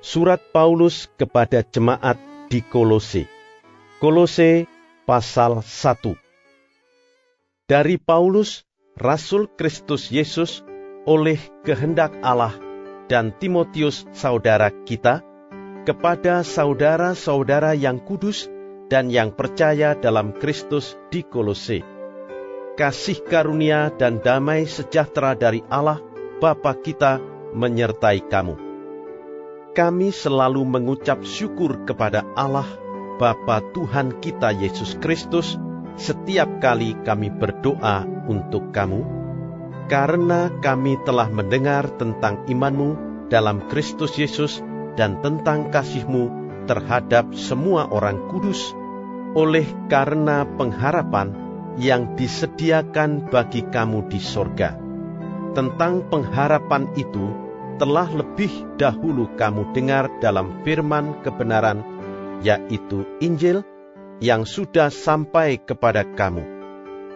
Surat Paulus kepada jemaat di Kolose. Kolose pasal 1. Dari Paulus, Rasul Kristus Yesus oleh kehendak Allah dan Timotius saudara kita, kepada saudara-saudara yang kudus dan yang percaya dalam Kristus di Kolose. Kasih karunia dan damai sejahtera dari Allah Bapa kita menyertai kamu kami selalu mengucap syukur kepada Allah, Bapa Tuhan kita Yesus Kristus, setiap kali kami berdoa untuk kamu, karena kami telah mendengar tentang imanmu dalam Kristus Yesus dan tentang kasihmu terhadap semua orang kudus, oleh karena pengharapan yang disediakan bagi kamu di sorga. Tentang pengharapan itu, telah lebih dahulu kamu dengar dalam firman kebenaran, yaitu Injil, yang sudah sampai kepada kamu.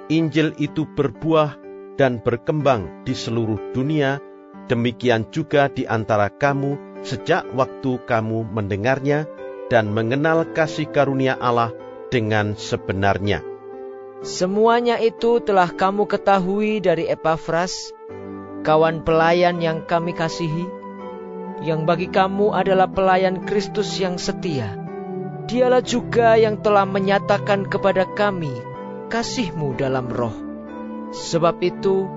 Injil itu berbuah dan berkembang di seluruh dunia, demikian juga di antara kamu sejak waktu kamu mendengarnya dan mengenal kasih karunia Allah dengan sebenarnya. Semuanya itu telah kamu ketahui dari Epafras, kawan pelayan yang kami kasihi, yang bagi kamu adalah pelayan Kristus yang setia. Dialah juga yang telah menyatakan kepada kami kasihmu dalam roh. Sebab itu,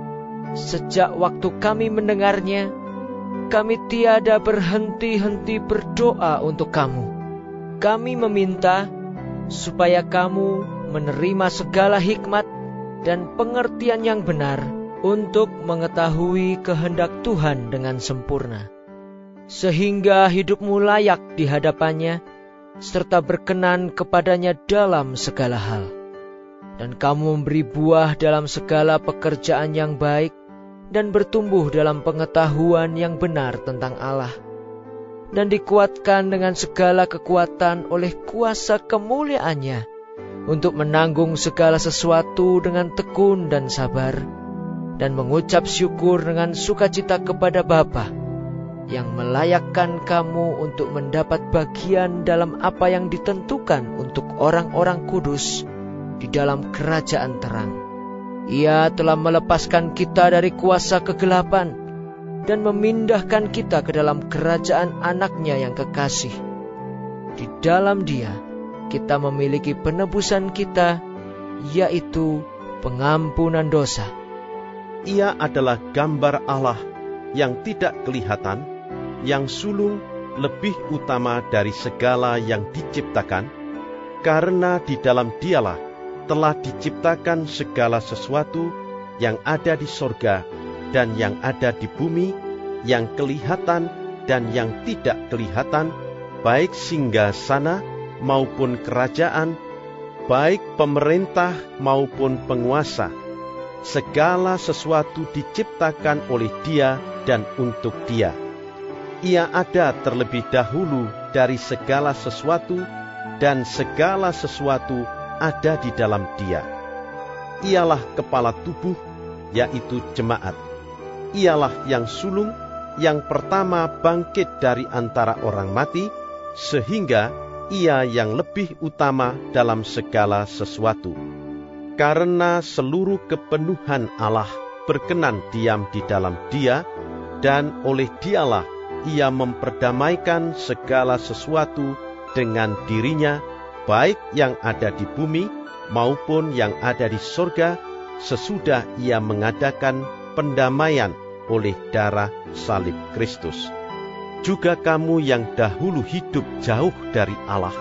sejak waktu kami mendengarnya, kami tiada berhenti-henti berdoa untuk kamu. Kami meminta supaya kamu menerima segala hikmat dan pengertian yang benar untuk mengetahui kehendak Tuhan dengan sempurna, sehingga hidupmu layak di hadapannya, serta berkenan kepadanya dalam segala hal. Dan kamu memberi buah dalam segala pekerjaan yang baik, dan bertumbuh dalam pengetahuan yang benar tentang Allah, dan dikuatkan dengan segala kekuatan oleh kuasa kemuliaannya, untuk menanggung segala sesuatu dengan tekun dan sabar, dan mengucap syukur dengan sukacita kepada Bapa yang melayakkan kamu untuk mendapat bagian dalam apa yang ditentukan untuk orang-orang kudus di dalam kerajaan terang. Ia telah melepaskan kita dari kuasa kegelapan dan memindahkan kita ke dalam kerajaan anaknya yang kekasih. Di dalam dia, kita memiliki penebusan kita, yaitu pengampunan dosa ia adalah gambar Allah yang tidak kelihatan, yang sulung lebih utama dari segala yang diciptakan, karena di dalam dialah telah diciptakan segala sesuatu yang ada di sorga dan yang ada di bumi, yang kelihatan dan yang tidak kelihatan, baik singgah sana maupun kerajaan, baik pemerintah maupun penguasa segala sesuatu diciptakan oleh Dia dan untuk Dia. Ia ada terlebih dahulu dari segala sesuatu, dan segala sesuatu ada di dalam Dia. Ialah kepala tubuh, yaitu jemaat. Ialah yang sulung, yang pertama bangkit dari antara orang mati, sehingga ia yang lebih utama dalam segala sesuatu karena seluruh kepenuhan Allah berkenan diam di dalam Dia, dan oleh Dialah Ia memperdamaikan segala sesuatu dengan dirinya, baik yang ada di bumi maupun yang ada di sorga, sesudah Ia mengadakan pendamaian oleh darah salib Kristus. Juga kamu yang dahulu hidup jauh dari Allah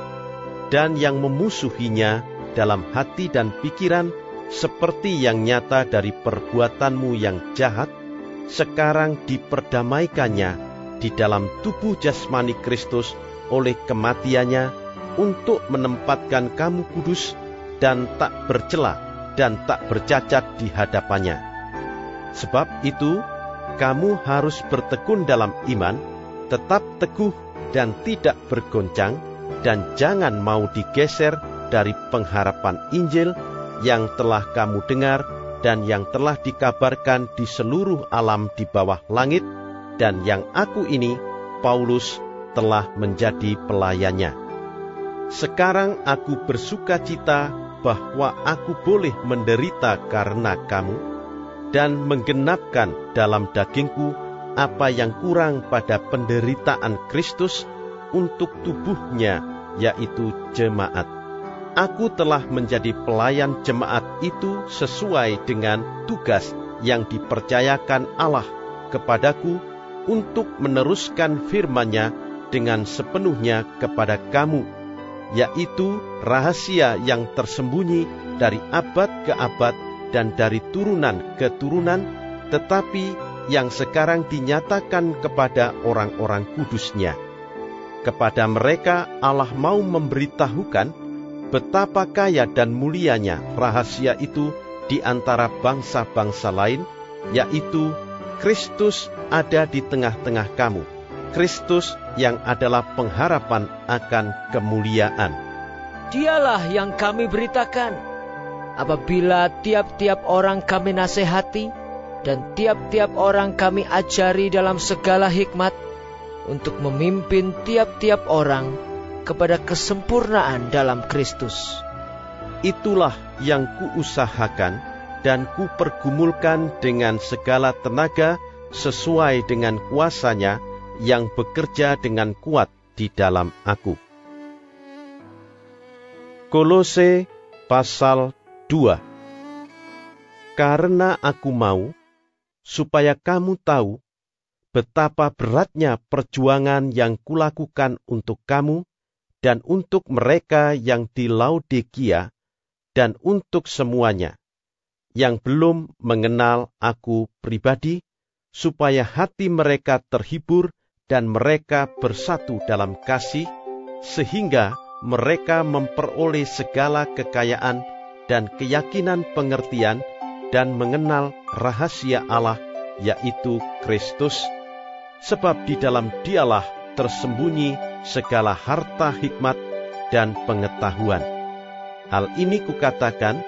dan yang memusuhinya dalam hati dan pikiran seperti yang nyata dari perbuatanmu yang jahat, sekarang diperdamaikannya di dalam tubuh jasmani Kristus oleh kematiannya untuk menempatkan kamu kudus dan tak bercela dan tak bercacat di hadapannya. Sebab itu, kamu harus bertekun dalam iman, tetap teguh dan tidak bergoncang, dan jangan mau digeser dari pengharapan Injil yang telah kamu dengar dan yang telah dikabarkan di seluruh alam di bawah langit, dan yang aku ini, Paulus, telah menjadi pelayannya. Sekarang aku bersuka cita bahwa aku boleh menderita karena kamu, dan menggenapkan dalam dagingku apa yang kurang pada penderitaan Kristus untuk tubuhnya, yaitu jemaat. Aku telah menjadi pelayan jemaat itu sesuai dengan tugas yang dipercayakan Allah kepadaku untuk meneruskan firman-Nya dengan sepenuhnya kepada kamu, yaitu rahasia yang tersembunyi dari abad ke abad dan dari turunan ke turunan, tetapi yang sekarang dinyatakan kepada orang-orang kudusnya. Kepada mereka Allah mau memberitahukan betapa kaya dan mulianya rahasia itu di antara bangsa-bangsa lain, yaitu Kristus ada di tengah-tengah kamu Kristus yang adalah pengharapan akan kemuliaan. Dialah yang kami beritakan. Apabila tiap-tiap orang kami nasihati dan tiap-tiap orang kami ajari dalam segala hikmat untuk memimpin tiap-tiap orang kepada kesempurnaan dalam Kristus. Itulah yang kuusahakan dan kupergumulkan dengan segala tenaga sesuai dengan kuasanya yang bekerja dengan kuat di dalam aku. Kolose pasal 2 Karena aku mau, supaya kamu tahu betapa beratnya perjuangan yang kulakukan untuk kamu dan untuk mereka yang di Laodikia dan untuk semuanya yang belum mengenal aku pribadi, supaya hati mereka terhibur dan mereka bersatu dalam kasih, sehingga mereka memperoleh segala kekayaan dan keyakinan pengertian dan mengenal rahasia Allah, yaitu Kristus, sebab di dalam Dialah tersembunyi segala harta hikmat dan pengetahuan. Hal ini kukatakan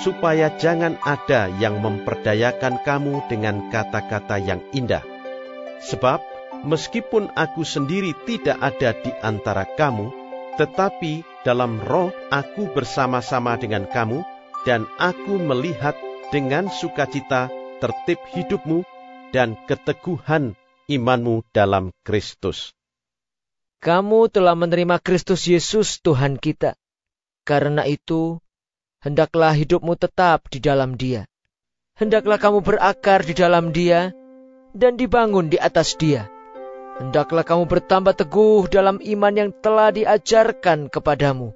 supaya jangan ada yang memperdayakan kamu dengan kata-kata yang indah. Sebab meskipun aku sendiri tidak ada di antara kamu, tetapi dalam roh aku bersama-sama dengan kamu, dan aku melihat dengan sukacita tertib hidupmu dan keteguhan imanmu dalam Kristus. Kamu telah menerima Kristus Yesus Tuhan kita. Karena itu, hendaklah hidupmu tetap di dalam dia. Hendaklah kamu berakar di dalam dia dan dibangun di atas dia Hendaklah kamu bertambah teguh dalam iman yang telah diajarkan kepadamu,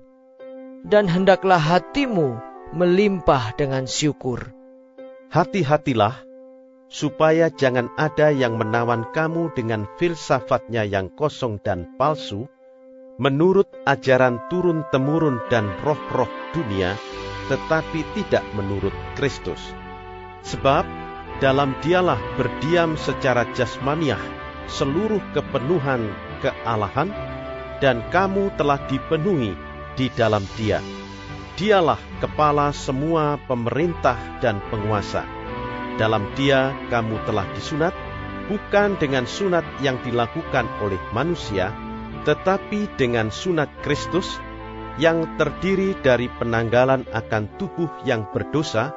dan hendaklah hatimu melimpah dengan syukur. Hati-hatilah, supaya jangan ada yang menawan kamu dengan filsafatnya yang kosong dan palsu, menurut ajaran turun-temurun dan roh-roh dunia, tetapi tidak menurut Kristus. Sebab dalam dialah berdiam secara jasmaniah seluruh kepenuhan kealahan, dan kamu telah dipenuhi di dalam Dia. Dialah kepala semua pemerintah dan penguasa. Dalam Dia kamu telah disunat, bukan dengan sunat yang dilakukan oleh manusia, tetapi dengan sunat Kristus yang terdiri dari penanggalan akan tubuh yang berdosa,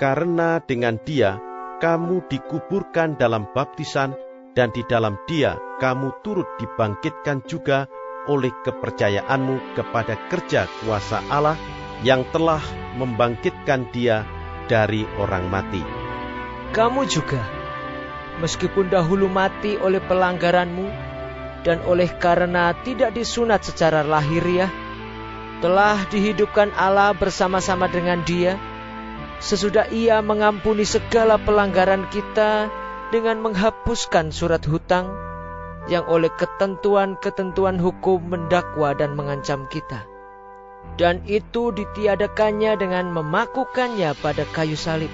karena dengan Dia kamu dikuburkan dalam baptisan dan di dalam dia kamu turut dibangkitkan juga oleh kepercayaanmu kepada kerja kuasa Allah yang telah membangkitkan dia dari orang mati. Kamu juga, meskipun dahulu mati oleh pelanggaranmu dan oleh karena tidak disunat secara lahiriah, telah dihidupkan Allah bersama-sama dengan dia, sesudah ia mengampuni segala pelanggaran kita dengan menghapuskan surat hutang yang oleh ketentuan-ketentuan hukum mendakwa dan mengancam kita. Dan itu ditiadakannya dengan memakukannya pada kayu salib.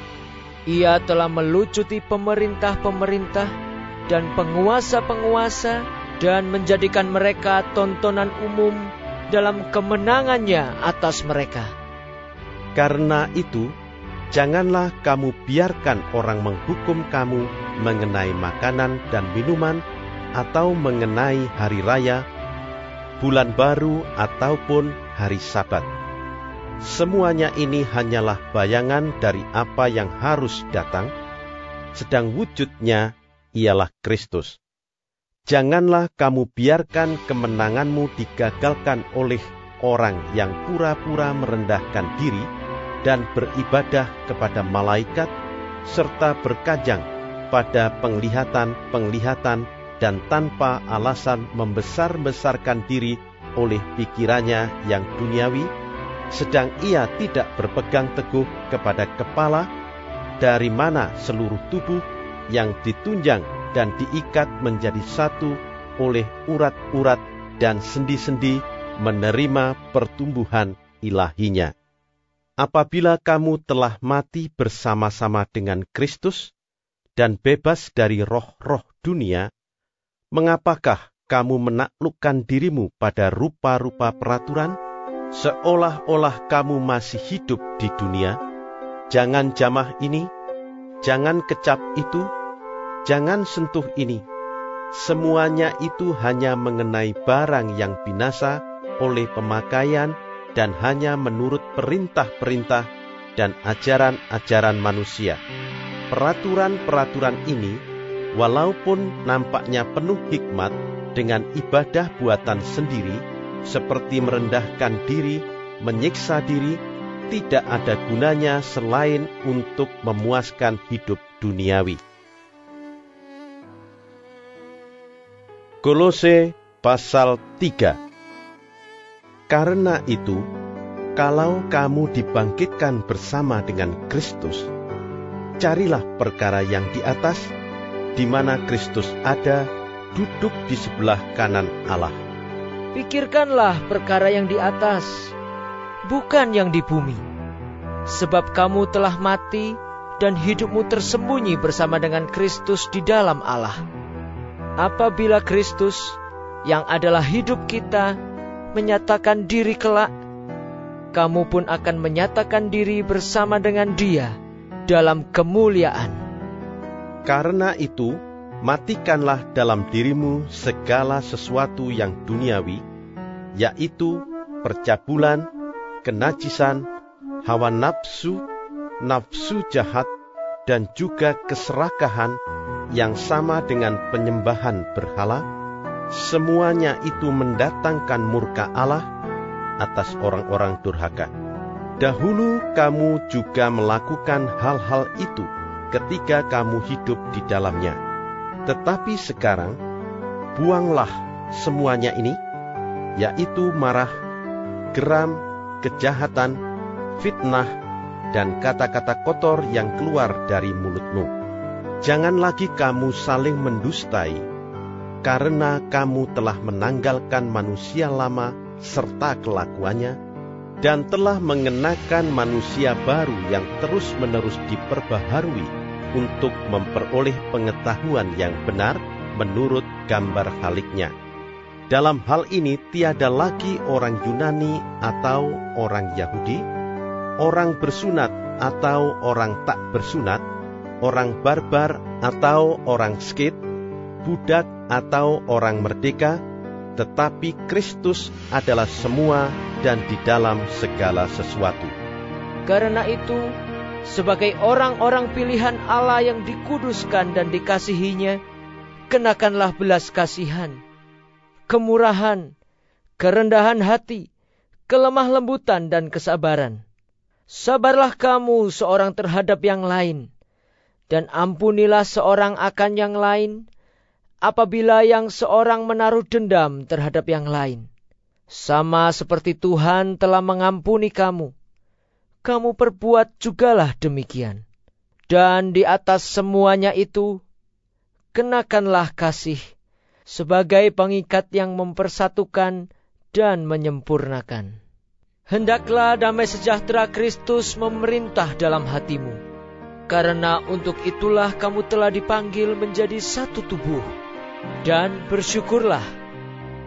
Ia telah melucuti pemerintah-pemerintah dan penguasa-penguasa dan menjadikan mereka tontonan umum dalam kemenangannya atas mereka. Karena itu, janganlah kamu biarkan orang menghukum kamu mengenai makanan dan minuman atau mengenai hari raya, bulan baru ataupun hari sabat. Semuanya ini hanyalah bayangan dari apa yang harus datang, sedang wujudnya ialah Kristus. Janganlah kamu biarkan kemenanganmu digagalkan oleh orang yang pura-pura merendahkan diri dan beribadah kepada malaikat, serta berkajang pada penglihatan-penglihatan dan tanpa alasan membesar-besarkan diri oleh pikirannya yang duniawi, sedang ia tidak berpegang teguh kepada kepala, dari mana seluruh tubuh yang ditunjang dan diikat menjadi satu oleh urat-urat dan sendi-sendi menerima pertumbuhan ilahinya. Apabila kamu telah mati bersama-sama dengan Kristus dan bebas dari roh-roh dunia, mengapakah kamu menaklukkan dirimu pada rupa-rupa peraturan, seolah-olah kamu masih hidup di dunia? Jangan jamah ini, jangan kecap itu, Jangan sentuh ini. Semuanya itu hanya mengenai barang yang binasa oleh pemakaian dan hanya menurut perintah-perintah dan ajaran-ajaran manusia. Peraturan-peraturan ini, walaupun nampaknya penuh hikmat dengan ibadah buatan sendiri, seperti merendahkan diri, menyiksa diri, tidak ada gunanya selain untuk memuaskan hidup duniawi. Kolose pasal 3 Karena itu, kalau kamu dibangkitkan bersama dengan Kristus, carilah perkara yang di atas, di mana Kristus ada, duduk di sebelah kanan Allah. Pikirkanlah perkara yang di atas, bukan yang di bumi. Sebab kamu telah mati dan hidupmu tersembunyi bersama dengan Kristus di dalam Allah. Apabila Kristus yang adalah hidup kita menyatakan diri kelak, kamu pun akan menyatakan diri bersama dengan Dia dalam kemuliaan. Karena itu, matikanlah dalam dirimu segala sesuatu yang duniawi, yaitu percabulan, kenajisan, hawa nafsu, nafsu jahat, dan juga keserakahan yang sama dengan penyembahan berhala, semuanya itu mendatangkan murka Allah atas orang-orang durhaka. Dahulu kamu juga melakukan hal-hal itu ketika kamu hidup di dalamnya. Tetapi sekarang, buanglah semuanya ini, yaitu marah, geram, kejahatan, fitnah, dan kata-kata kotor yang keluar dari mulutmu. Jangan lagi kamu saling mendustai, karena kamu telah menanggalkan manusia lama serta kelakuannya, dan telah mengenakan manusia baru yang terus-menerus diperbaharui untuk memperoleh pengetahuan yang benar menurut gambar haliknya. Dalam hal ini tiada lagi orang Yunani atau orang Yahudi, orang bersunat atau orang tak bersunat, orang barbar atau orang skit, budak atau orang merdeka, tetapi Kristus adalah semua dan di dalam segala sesuatu. Karena itu, sebagai orang-orang pilihan Allah yang dikuduskan dan dikasihinya, kenakanlah belas kasihan, kemurahan, kerendahan hati, kelemah lembutan dan kesabaran. Sabarlah kamu seorang terhadap yang lain, dan ampunilah seorang akan yang lain apabila yang seorang menaruh dendam terhadap yang lain. Sama seperti Tuhan telah mengampuni kamu, kamu perbuat jugalah demikian. Dan di atas semuanya itu, kenakanlah kasih, sebagai pengikat yang mempersatukan dan menyempurnakan. Hendaklah damai sejahtera Kristus memerintah dalam hatimu, karena untuk itulah kamu telah dipanggil menjadi satu tubuh. Dan bersyukurlah,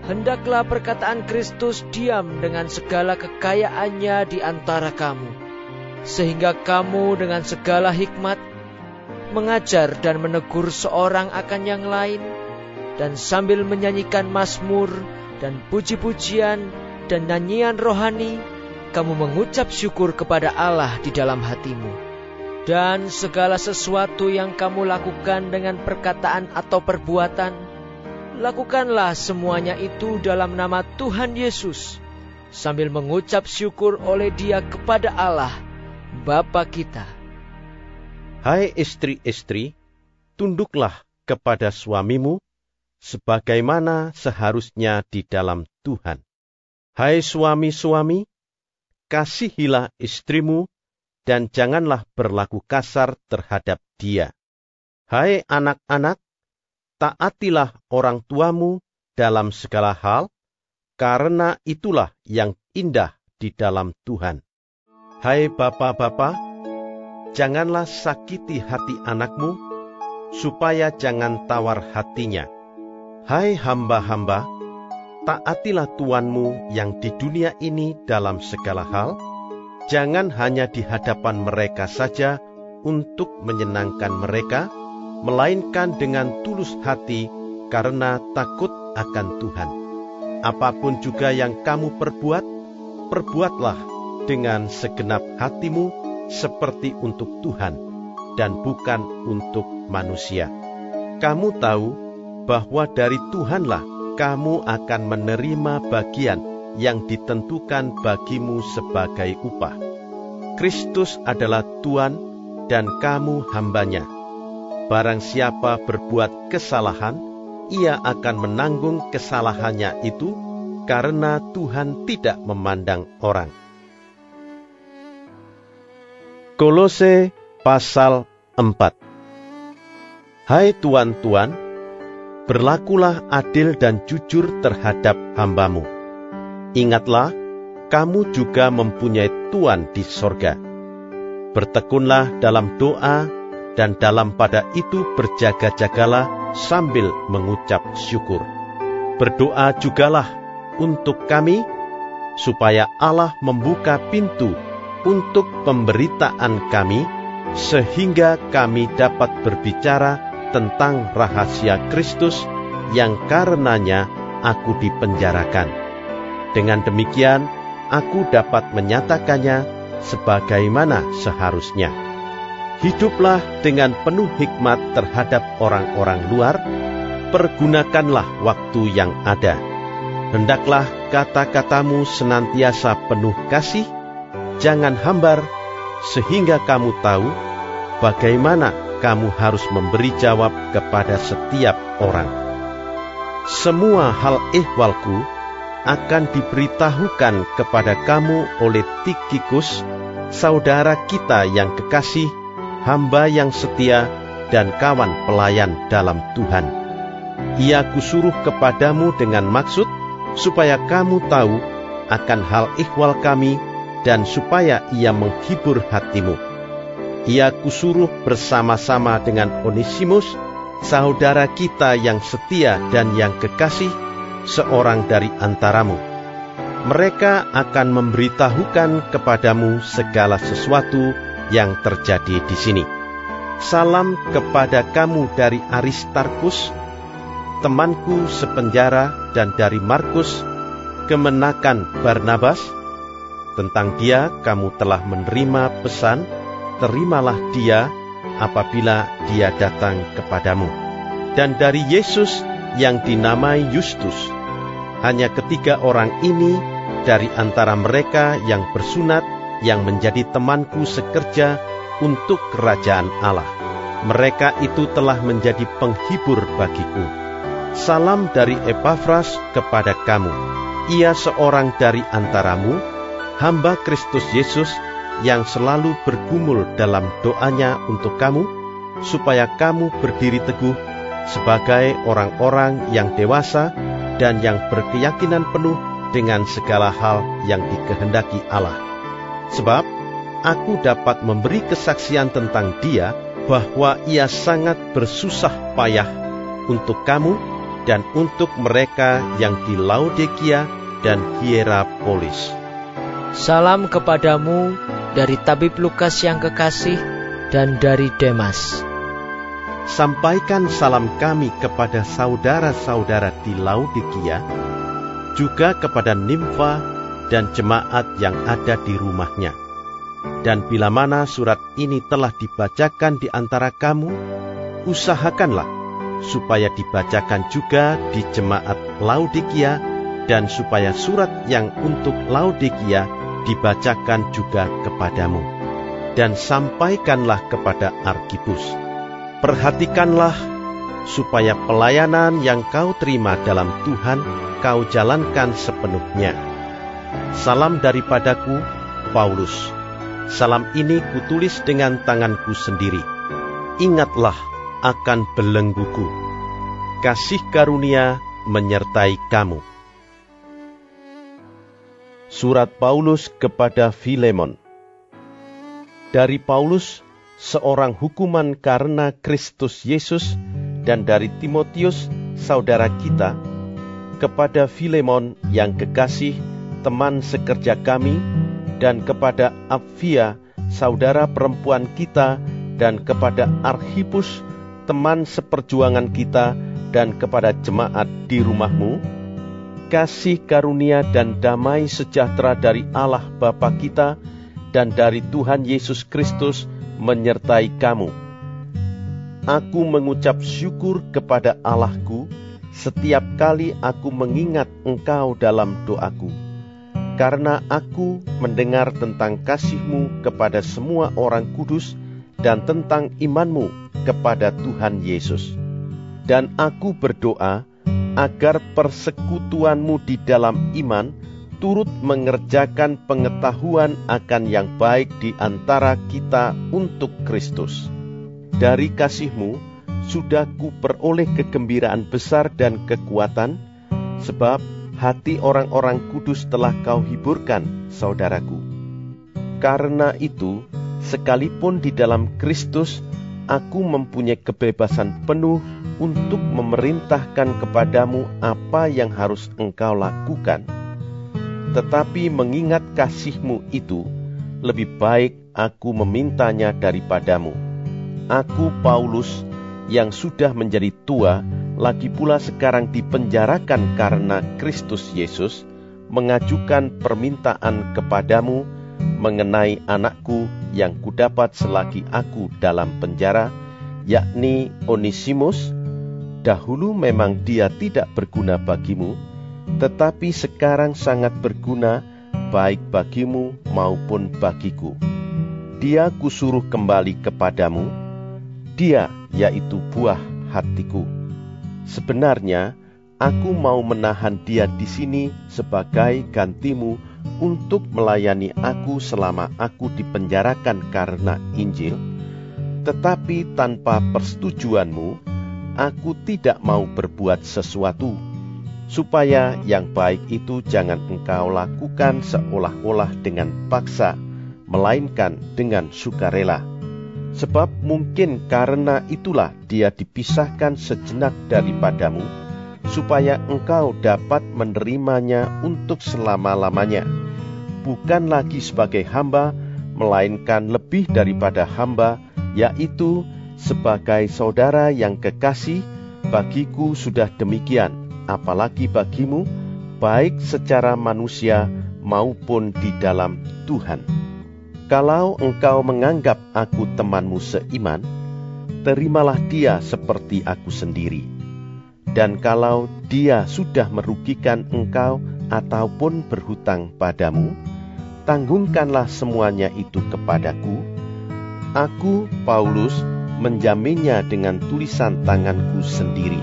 hendaklah perkataan Kristus diam dengan segala kekayaannya di antara kamu, sehingga kamu dengan segala hikmat mengajar dan menegur seorang akan yang lain, dan sambil menyanyikan mazmur dan puji-pujian dan nyanyian rohani, kamu mengucap syukur kepada Allah di dalam hatimu. Dan segala sesuatu yang kamu lakukan dengan perkataan atau perbuatan, lakukanlah semuanya itu dalam nama Tuhan Yesus, sambil mengucap syukur oleh Dia kepada Allah, Bapa kita. Hai istri-istri, tunduklah kepada suamimu sebagaimana seharusnya di dalam Tuhan. Hai suami-suami, kasihilah istrimu dan janganlah berlaku kasar terhadap dia. Hai anak-anak, taatilah orang tuamu dalam segala hal, karena itulah yang indah di dalam Tuhan. Hai bapak-bapak, janganlah sakiti hati anakmu, supaya jangan tawar hatinya Hai hamba-hamba, taatilah Tuanmu yang di dunia ini dalam segala hal, jangan hanya di hadapan mereka saja untuk menyenangkan mereka, melainkan dengan tulus hati karena takut akan Tuhan. Apa pun juga yang kamu perbuat, perbuatlah dengan segenap hatimu seperti untuk Tuhan dan bukan untuk manusia. Kamu tahu bahwa dari Tuhanlah kamu akan menerima bagian yang ditentukan bagimu sebagai upah. Kristus adalah Tuhan dan kamu hambanya. Barang siapa berbuat kesalahan, ia akan menanggung kesalahannya itu karena Tuhan tidak memandang orang. Kolose pasal 4 Hai tuan-tuan, berlakulah adil dan jujur terhadap hambamu. Ingatlah, kamu juga mempunyai Tuhan di sorga. Bertekunlah dalam doa, dan dalam pada itu berjaga-jagalah sambil mengucap syukur. Berdoa jugalah untuk kami, supaya Allah membuka pintu untuk pemberitaan kami, sehingga kami dapat berbicara tentang rahasia Kristus yang karenanya aku dipenjarakan. Dengan demikian, aku dapat menyatakannya sebagaimana seharusnya. Hiduplah dengan penuh hikmat terhadap orang-orang luar, pergunakanlah waktu yang ada. Hendaklah kata-katamu senantiasa penuh kasih, jangan hambar, sehingga kamu tahu bagaimana kamu harus memberi jawab kepada setiap orang. Semua hal ehwalku akan diberitahukan kepada kamu oleh Tikikus, saudara kita yang kekasih, hamba yang setia, dan kawan pelayan dalam Tuhan. Ia kusuruh kepadamu dengan maksud supaya kamu tahu akan hal ihwal kami dan supaya ia menghibur hatimu ia kusuruh bersama-sama dengan Onesimus, saudara kita yang setia dan yang kekasih, seorang dari antaramu. Mereka akan memberitahukan kepadamu segala sesuatu yang terjadi di sini. Salam kepada kamu dari Aristarkus, temanku sepenjara dan dari Markus, kemenakan Barnabas. Tentang dia kamu telah menerima pesan terimalah dia apabila dia datang kepadamu. Dan dari Yesus yang dinamai Justus, hanya ketiga orang ini dari antara mereka yang bersunat yang menjadi temanku sekerja untuk kerajaan Allah. Mereka itu telah menjadi penghibur bagiku. Salam dari Epafras kepada kamu. Ia seorang dari antaramu, hamba Kristus Yesus yang selalu bergumul dalam doanya untuk kamu, supaya kamu berdiri teguh sebagai orang-orang yang dewasa dan yang berkeyakinan penuh dengan segala hal yang dikehendaki Allah. Sebab aku dapat memberi kesaksian tentang dia bahwa ia sangat bersusah payah untuk kamu dan untuk mereka yang di Laodikia dan Hierapolis. Salam kepadamu dari tabib Lukas yang kekasih dan dari Demas. Sampaikan salam kami kepada saudara-saudara di Laodikia, juga kepada Nimfa dan jemaat yang ada di rumahnya. Dan bila mana surat ini telah dibacakan di antara kamu, usahakanlah supaya dibacakan juga di jemaat Laodikia dan supaya surat yang untuk Laodikia dibacakan juga kepadamu. Dan sampaikanlah kepada Arkipus Perhatikanlah supaya pelayanan yang kau terima dalam Tuhan kau jalankan sepenuhnya. Salam daripadaku, Paulus. Salam ini kutulis dengan tanganku sendiri. Ingatlah akan belengguku. Kasih karunia menyertai kamu. Surat Paulus kepada Filemon. Dari Paulus, seorang hukuman karena Kristus Yesus dan dari Timotius, saudara kita, kepada Filemon yang kekasih, teman sekerja kami, dan kepada Apfia, saudara perempuan kita, dan kepada Arhipus, teman seperjuangan kita, dan kepada jemaat di rumahmu, kasih karunia dan damai sejahtera dari Allah Bapa kita dan dari Tuhan Yesus Kristus, menyertai kamu. Aku mengucap syukur kepada Allahku setiap kali aku mengingat Engkau dalam doaku, karena aku mendengar tentang kasihmu kepada semua orang kudus dan tentang imanmu kepada Tuhan Yesus. Dan aku berdoa agar persekutuanmu di dalam iman turut mengerjakan pengetahuan akan yang baik di antara kita untuk Kristus. Dari kasihmu, sudah kuperoleh kegembiraan besar dan kekuatan, sebab hati orang-orang kudus telah kau hiburkan, saudaraku. Karena itu, sekalipun di dalam Kristus, aku mempunyai kebebasan penuh untuk memerintahkan kepadamu apa yang harus engkau lakukan tetapi mengingat kasihmu itu, lebih baik aku memintanya daripadamu. Aku Paulus yang sudah menjadi tua, lagi pula sekarang dipenjarakan karena Kristus Yesus, mengajukan permintaan kepadamu mengenai anakku yang kudapat selagi aku dalam penjara, yakni Onisimus. Dahulu memang dia tidak berguna bagimu, tetapi sekarang sangat berguna baik bagimu maupun bagiku. Dia kusuruh kembali kepadamu, dia yaitu buah hatiku. Sebenarnya aku mau menahan dia di sini sebagai gantimu untuk melayani aku selama aku dipenjarakan karena Injil, tetapi tanpa persetujuanmu, aku tidak mau berbuat sesuatu supaya yang baik itu jangan engkau lakukan seolah-olah dengan paksa, melainkan dengan sukarela. Sebab mungkin karena itulah dia dipisahkan sejenak daripadamu, supaya engkau dapat menerimanya untuk selama-lamanya, bukan lagi sebagai hamba, melainkan lebih daripada hamba, yaitu sebagai saudara yang kekasih, bagiku sudah demikian apalagi bagimu, baik secara manusia maupun di dalam Tuhan. Kalau engkau menganggap aku temanmu seiman, terimalah dia seperti aku sendiri. Dan kalau dia sudah merugikan engkau ataupun berhutang padamu, tanggungkanlah semuanya itu kepadaku. Aku, Paulus, menjaminnya dengan tulisan tanganku sendiri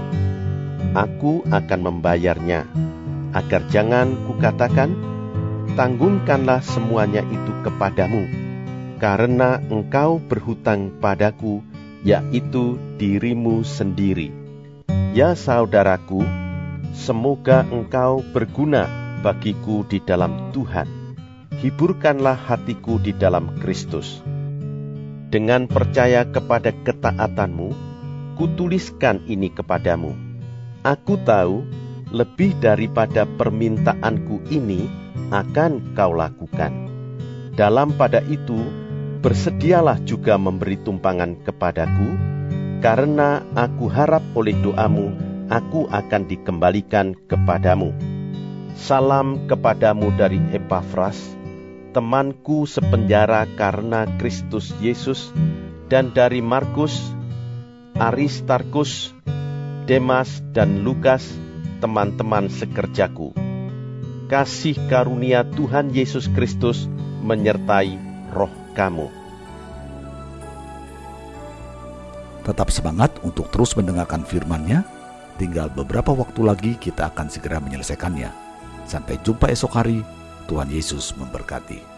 aku akan membayarnya, agar jangan kukatakan, tanggungkanlah semuanya itu kepadamu, karena engkau berhutang padaku, yaitu dirimu sendiri. Ya saudaraku, semoga engkau berguna bagiku di dalam Tuhan. Hiburkanlah hatiku di dalam Kristus. Dengan percaya kepada ketaatanmu, kutuliskan ini kepadamu. Aku tahu lebih daripada permintaanku ini akan kau lakukan. Dalam pada itu, bersedialah juga memberi tumpangan kepadaku, karena aku harap oleh doamu, aku akan dikembalikan kepadamu. Salam kepadamu dari Epafras, temanku sepenjara karena Kristus Yesus, dan dari Markus, Aristarkus, Demas, dan Lukas, teman-teman sekerjaku. Kasih karunia Tuhan Yesus Kristus menyertai roh kamu. Tetap semangat untuk terus mendengarkan firman-Nya. Tinggal beberapa waktu lagi kita akan segera menyelesaikannya. Sampai jumpa esok hari. Tuhan Yesus memberkati.